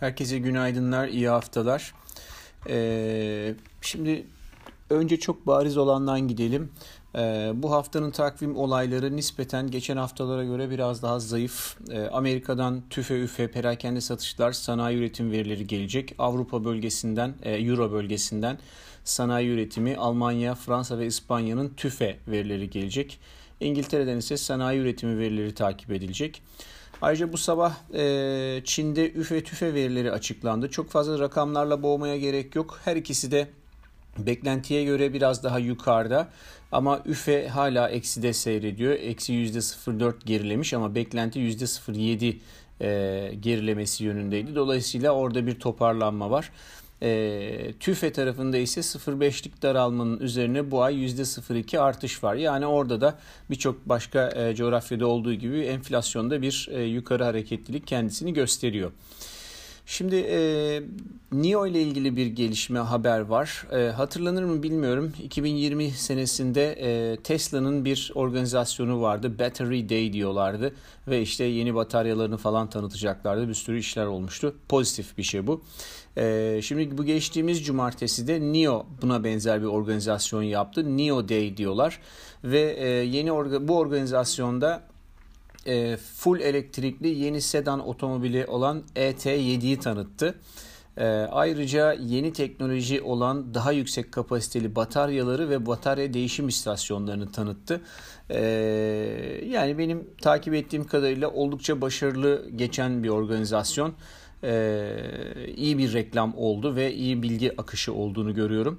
Herkese günaydınlar, iyi haftalar. Ee, şimdi önce çok bariz olandan gidelim. Ee, bu haftanın takvim olayları nispeten geçen haftalara göre biraz daha zayıf. Ee, Amerika'dan tüfe üfe perakende satışlar, sanayi üretim verileri gelecek. Avrupa bölgesinden, e, Euro bölgesinden sanayi üretimi, Almanya, Fransa ve İspanya'nın tüfe verileri gelecek. İngiltere'den ise sanayi üretimi verileri takip edilecek. Ayrıca bu sabah e, Çin'de üfe tüfe verileri açıklandı. Çok fazla rakamlarla boğmaya gerek yok. Her ikisi de beklentiye göre biraz daha yukarıda. Ama üfe hala ekside seyrediyor. Eksi %0.4 gerilemiş ama beklenti %0.7 e, gerilemesi yönündeydi. Dolayısıyla orada bir toparlanma var. E, TÜFE tarafında ise 0.5'lik daralmanın üzerine bu ay %0.2 artış var. Yani orada da birçok başka e, coğrafyada olduğu gibi enflasyonda bir e, yukarı hareketlilik kendisini gösteriyor. Şimdi e, NIO ile ilgili bir gelişme haber var. E, hatırlanır mı bilmiyorum. 2020 senesinde e, Tesla'nın bir organizasyonu vardı. Battery Day diyorlardı. Ve işte yeni bataryalarını falan tanıtacaklardı. Bir sürü işler olmuştu. Pozitif bir şey bu. E, şimdi bu geçtiğimiz cumartesi de NIO buna benzer bir organizasyon yaptı. NIO Day diyorlar. Ve e, yeni orga, bu organizasyonda e, full elektrikli yeni sedan otomobili olan ET7'yi tanıttı. E, ayrıca yeni teknoloji olan daha yüksek kapasiteli bataryaları ve batarya değişim istasyonlarını tanıttı. E, yani benim takip ettiğim kadarıyla oldukça başarılı geçen bir organizasyon. E, iyi bir reklam oldu ve iyi bilgi akışı olduğunu görüyorum.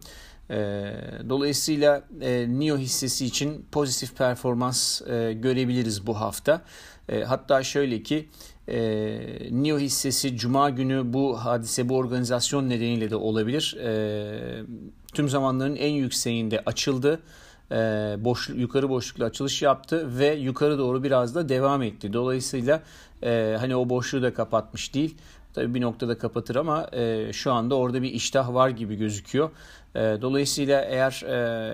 Ee, dolayısıyla e, NIO hissesi için pozitif performans e, görebiliriz bu hafta. E, hatta şöyle ki NIO hissesi Cuma günü bu hadise bu organizasyon nedeniyle de olabilir. Tüm zamanların en yükseğinde açıldı. Boş, yukarı boşlukla açılış yaptı ve yukarı doğru biraz da devam etti. Dolayısıyla hani o boşluğu da kapatmış değil. Tabii bir noktada kapatır ama e, şu anda orada bir iştah var gibi gözüküyor. E, dolayısıyla eğer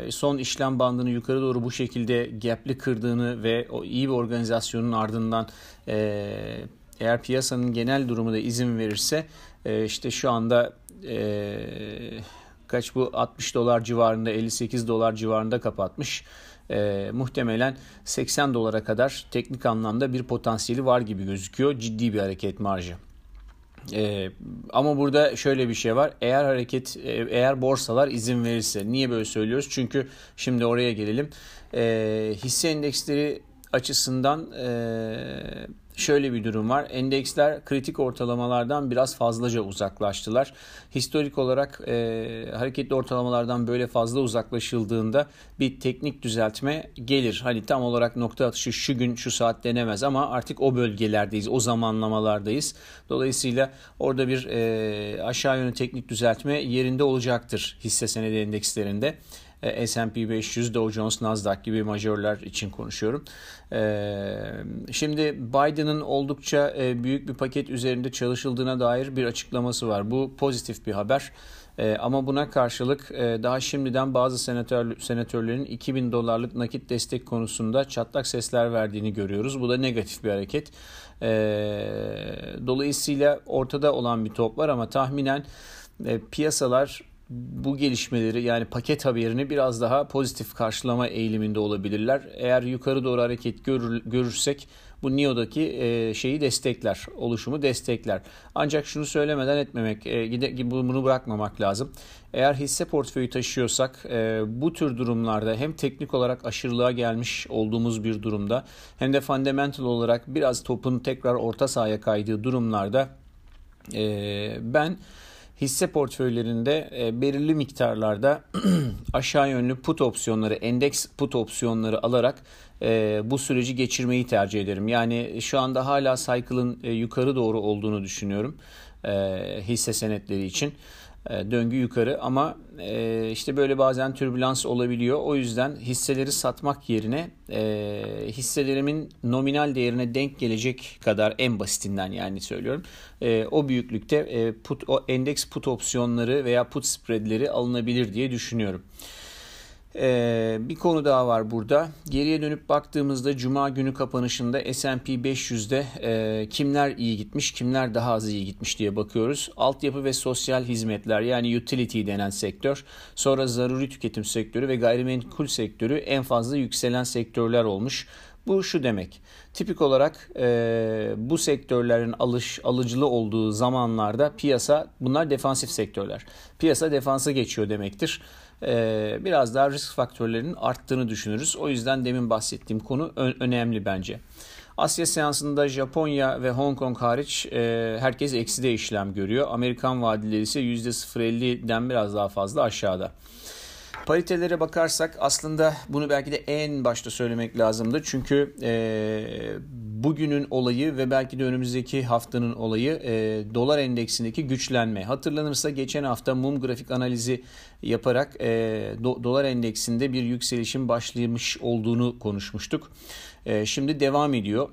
e, son işlem bandını yukarı doğru bu şekilde gapli kırdığını ve o iyi bir organizasyonun ardından e, eğer piyasanın genel durumu da izin verirse e, işte şu anda e, kaç bu 60 dolar civarında 58 dolar civarında kapatmış. E, muhtemelen 80 dolara kadar teknik anlamda bir potansiyeli var gibi gözüküyor. Ciddi bir hareket marjı. Ee, ama burada şöyle bir şey var. Eğer hareket, e, eğer borsalar izin verirse, niye böyle söylüyoruz? Çünkü şimdi oraya gelelim. Ee, hisse endeksleri açısından e, şöyle bir durum var. Endeksler kritik ortalamalardan biraz fazlaca uzaklaştılar. Historik olarak e, hareketli ortalamalardan böyle fazla uzaklaşıldığında bir teknik düzeltme gelir. Hani tam olarak nokta atışı şu gün şu saat denemez ama artık o bölgelerdeyiz, o zamanlamalardayız. Dolayısıyla orada bir e, aşağı yönlü teknik düzeltme yerinde olacaktır hisse senedi endekslerinde. E, S&P 500, Dow Jones, Nasdaq gibi majörler için konuşuyorum. E, şimdi Biden'ın oldukça e, büyük bir paket üzerinde çalışıldığına dair bir açıklaması var. Bu pozitif bir haber. ama buna karşılık daha şimdiden bazı senatör, senatörlerin 2000 dolarlık nakit destek konusunda çatlak sesler verdiğini görüyoruz. Bu da negatif bir hareket. dolayısıyla ortada olan bir top var ama tahminen piyasalar bu gelişmeleri yani paket haberini biraz daha pozitif karşılama eğiliminde olabilirler. Eğer yukarı doğru hareket görür, görürsek bu NIO'daki e, şeyi destekler, oluşumu destekler. Ancak şunu söylemeden etmemek, e, bunu bırakmamak lazım. Eğer hisse portföyü taşıyorsak e, bu tür durumlarda hem teknik olarak aşırılığa gelmiş olduğumuz bir durumda hem de fundamental olarak biraz topun tekrar orta sahaya kaydığı durumlarda e, ben hisse portföylerinde e, belirli miktarlarda aşağı yönlü put opsiyonları, endeks put opsiyonları alarak e, bu süreci geçirmeyi tercih ederim. Yani şu anda hala cycle'ın e, yukarı doğru olduğunu düşünüyorum hisse senetleri için. E, döngü yukarı ama e, işte böyle bazen türbülans olabiliyor. O yüzden hisseleri satmak yerine e, hisselerimin nominal değerine denk gelecek kadar en basitinden yani söylüyorum. O büyüklükte put, o endeks put opsiyonları veya put spreadleri alınabilir diye düşünüyorum. Ee, bir konu daha var burada. Geriye dönüp baktığımızda Cuma günü kapanışında S&P 500'de e, kimler iyi gitmiş, kimler daha az iyi gitmiş diye bakıyoruz. Altyapı ve sosyal hizmetler yani utility denen sektör, sonra zaruri tüketim sektörü ve gayrimenkul sektörü en fazla yükselen sektörler olmuş. Bu şu demek. Tipik olarak e, bu sektörlerin alış alıcılı olduğu zamanlarda piyasa bunlar defansif sektörler. Piyasa defansa geçiyor demektir. E, biraz daha risk faktörlerinin arttığını düşünürüz. O yüzden demin bahsettiğim konu önemli bence. Asya seansında Japonya ve Hong Kong hariç e, herkes ekside işlem görüyor. Amerikan vadileri ise %0.50'den biraz daha fazla aşağıda. Paritelere bakarsak aslında bunu belki de en başta söylemek lazımdı. Çünkü e, bugünün olayı ve belki de önümüzdeki haftanın olayı e, dolar endeksindeki güçlenme. Hatırlanırsa geçen hafta mum grafik analizi yaparak e, do, dolar endeksinde bir yükselişin başlamış olduğunu konuşmuştuk. E, şimdi devam ediyor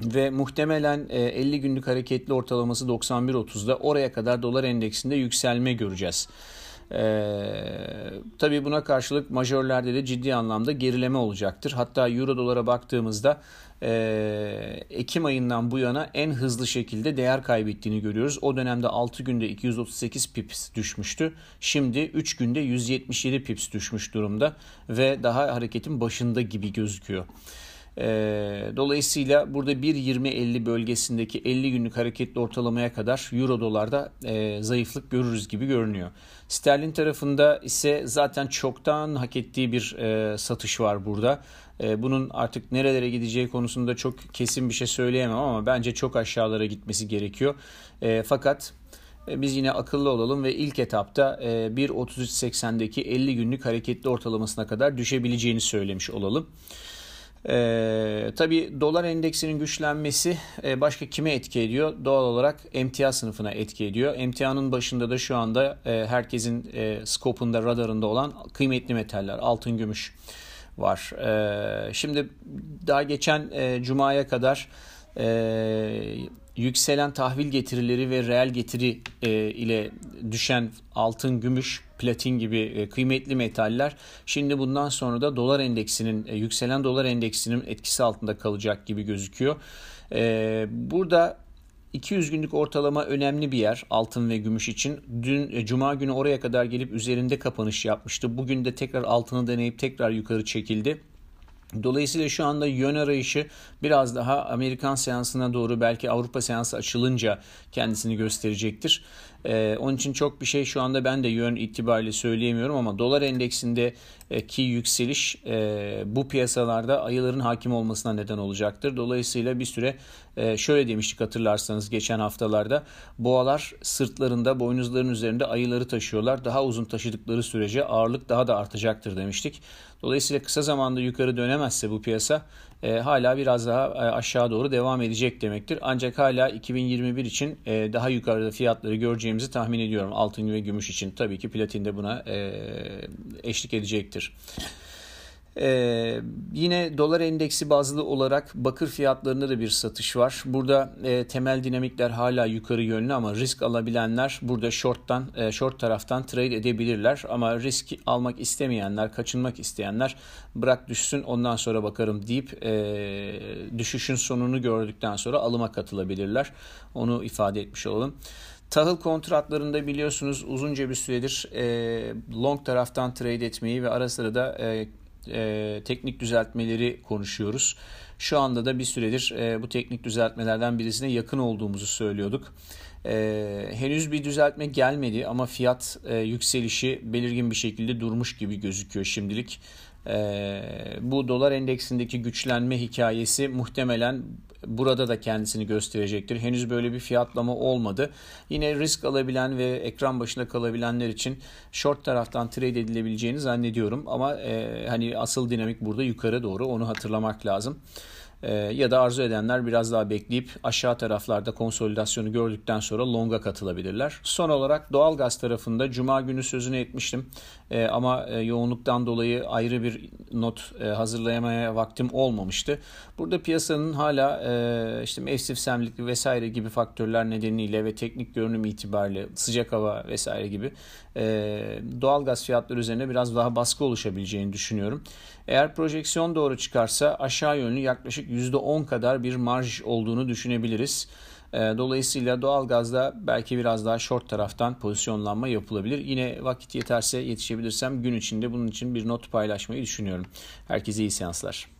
ve muhtemelen 50 e, günlük hareketli ortalaması 91.30'da oraya kadar dolar endeksinde yükselme göreceğiz. Ee, tabii buna karşılık majörlerde de ciddi anlamda gerileme olacaktır. Hatta euro dolara baktığımızda e, Ekim ayından bu yana en hızlı şekilde değer kaybettiğini görüyoruz. O dönemde 6 günde 238 pips düşmüştü. Şimdi 3 günde 177 pips düşmüş durumda ve daha hareketin başında gibi gözüküyor. E, dolayısıyla burada 1.20-50 bölgesindeki 50 günlük hareketli ortalamaya kadar euro dolarda e, zayıflık görürüz gibi görünüyor. Sterlin tarafında ise zaten çoktan hak ettiği bir e, satış var burada. E, bunun artık nerelere gideceği konusunda çok kesin bir şey söyleyemem ama bence çok aşağılara gitmesi gerekiyor. Fakat biz yine akıllı olalım ve ilk etapta 1.33.80'deki 50 günlük hareketli ortalamasına kadar düşebileceğini söylemiş olalım. Ee, tabii dolar endeksinin güçlenmesi e, başka kime etki ediyor? Doğal olarak emtia sınıfına etki ediyor. Emtianın başında da şu anda e, herkesin e, skopunda, radarında olan kıymetli metaller, altın, gümüş var. E, şimdi daha geçen e, Cuma'ya kadar e, yükselen tahvil getirileri ve reel getiri e, ile düşen altın, gümüş, platin gibi e, kıymetli metaller şimdi bundan sonra da dolar endeksinin e, yükselen dolar endeksinin etkisi altında kalacak gibi gözüküyor. E, burada 200 günlük ortalama önemli bir yer altın ve gümüş için. Dün e, cuma günü oraya kadar gelip üzerinde kapanış yapmıştı. Bugün de tekrar altını deneyip tekrar yukarı çekildi. Dolayısıyla şu anda yön arayışı biraz daha Amerikan seansına doğru belki Avrupa seansı açılınca kendisini gösterecektir. Ee, onun için çok bir şey şu anda ben de yön itibariyle söyleyemiyorum ama dolar endeksindeki yükseliş e, bu piyasalarda ayıların hakim olmasına neden olacaktır. Dolayısıyla bir süre e, şöyle demiştik hatırlarsanız geçen haftalarda boğalar sırtlarında boynuzların üzerinde ayıları taşıyorlar. Daha uzun taşıdıkları sürece ağırlık daha da artacaktır demiştik. Dolayısıyla kısa zamanda yukarı dönemezse bu piyasa e, hala biraz daha e, aşağı doğru devam edecek demektir. Ancak hala 2021 için e, daha yukarıda fiyatları göreceğimizi tahmin ediyorum. Altın ve gümüş için tabii ki platin de buna e, eşlik edecektir. Ee, yine dolar endeksi bazlı olarak bakır fiyatlarında da bir satış var. Burada e, temel dinamikler hala yukarı yönlü ama risk alabilenler burada short'tan e, short taraftan trade edebilirler ama risk almak istemeyenler, kaçınmak isteyenler bırak düşsün ondan sonra bakarım deyip e, düşüşün sonunu gördükten sonra alıma katılabilirler. Onu ifade etmiş olalım. Tahıl kontratlarında biliyorsunuz uzunca bir süredir e, long taraftan trade etmeyi ve ara sıra da e, e, teknik düzeltmeleri konuşuyoruz. Şu anda da bir süredir e, bu teknik düzeltmelerden birisine yakın olduğumuzu söylüyorduk. E, henüz bir düzeltme gelmedi ama fiyat e, yükselişi belirgin bir şekilde durmuş gibi gözüküyor şimdilik. E, bu dolar endeksindeki güçlenme hikayesi muhtemelen burada da kendisini gösterecektir. Henüz böyle bir fiyatlama olmadı. Yine risk alabilen ve ekran başında kalabilenler için short taraftan trade edilebileceğini zannediyorum. Ama e, hani asıl dinamik burada yukarı doğru onu hatırlamak lazım. E, ya da arzu edenler biraz daha bekleyip aşağı taraflarda konsolidasyonu gördükten sonra longa katılabilirler. Son olarak doğalgaz tarafında cuma günü sözünü etmiştim. E, ama e, yoğunluktan dolayı ayrı bir not e, hazırlayamaya vaktim olmamıştı. Burada piyasanın hala e, işte mevsimsellik vesaire gibi faktörler nedeniyle ve teknik görünüm itibariyle sıcak hava vesaire gibi e, doğalgaz fiyatları üzerine biraz daha baskı oluşabileceğini düşünüyorum. Eğer projeksiyon doğru çıkarsa aşağı yönlü yaklaşık %10 kadar bir marj olduğunu düşünebiliriz. Ee, dolayısıyla doğalgazda belki biraz daha short taraftan pozisyonlanma yapılabilir. Yine vakit yeterse yetişebilirsem gün içinde bunun için bir not paylaşmayı düşünüyorum. Herkese iyi seanslar.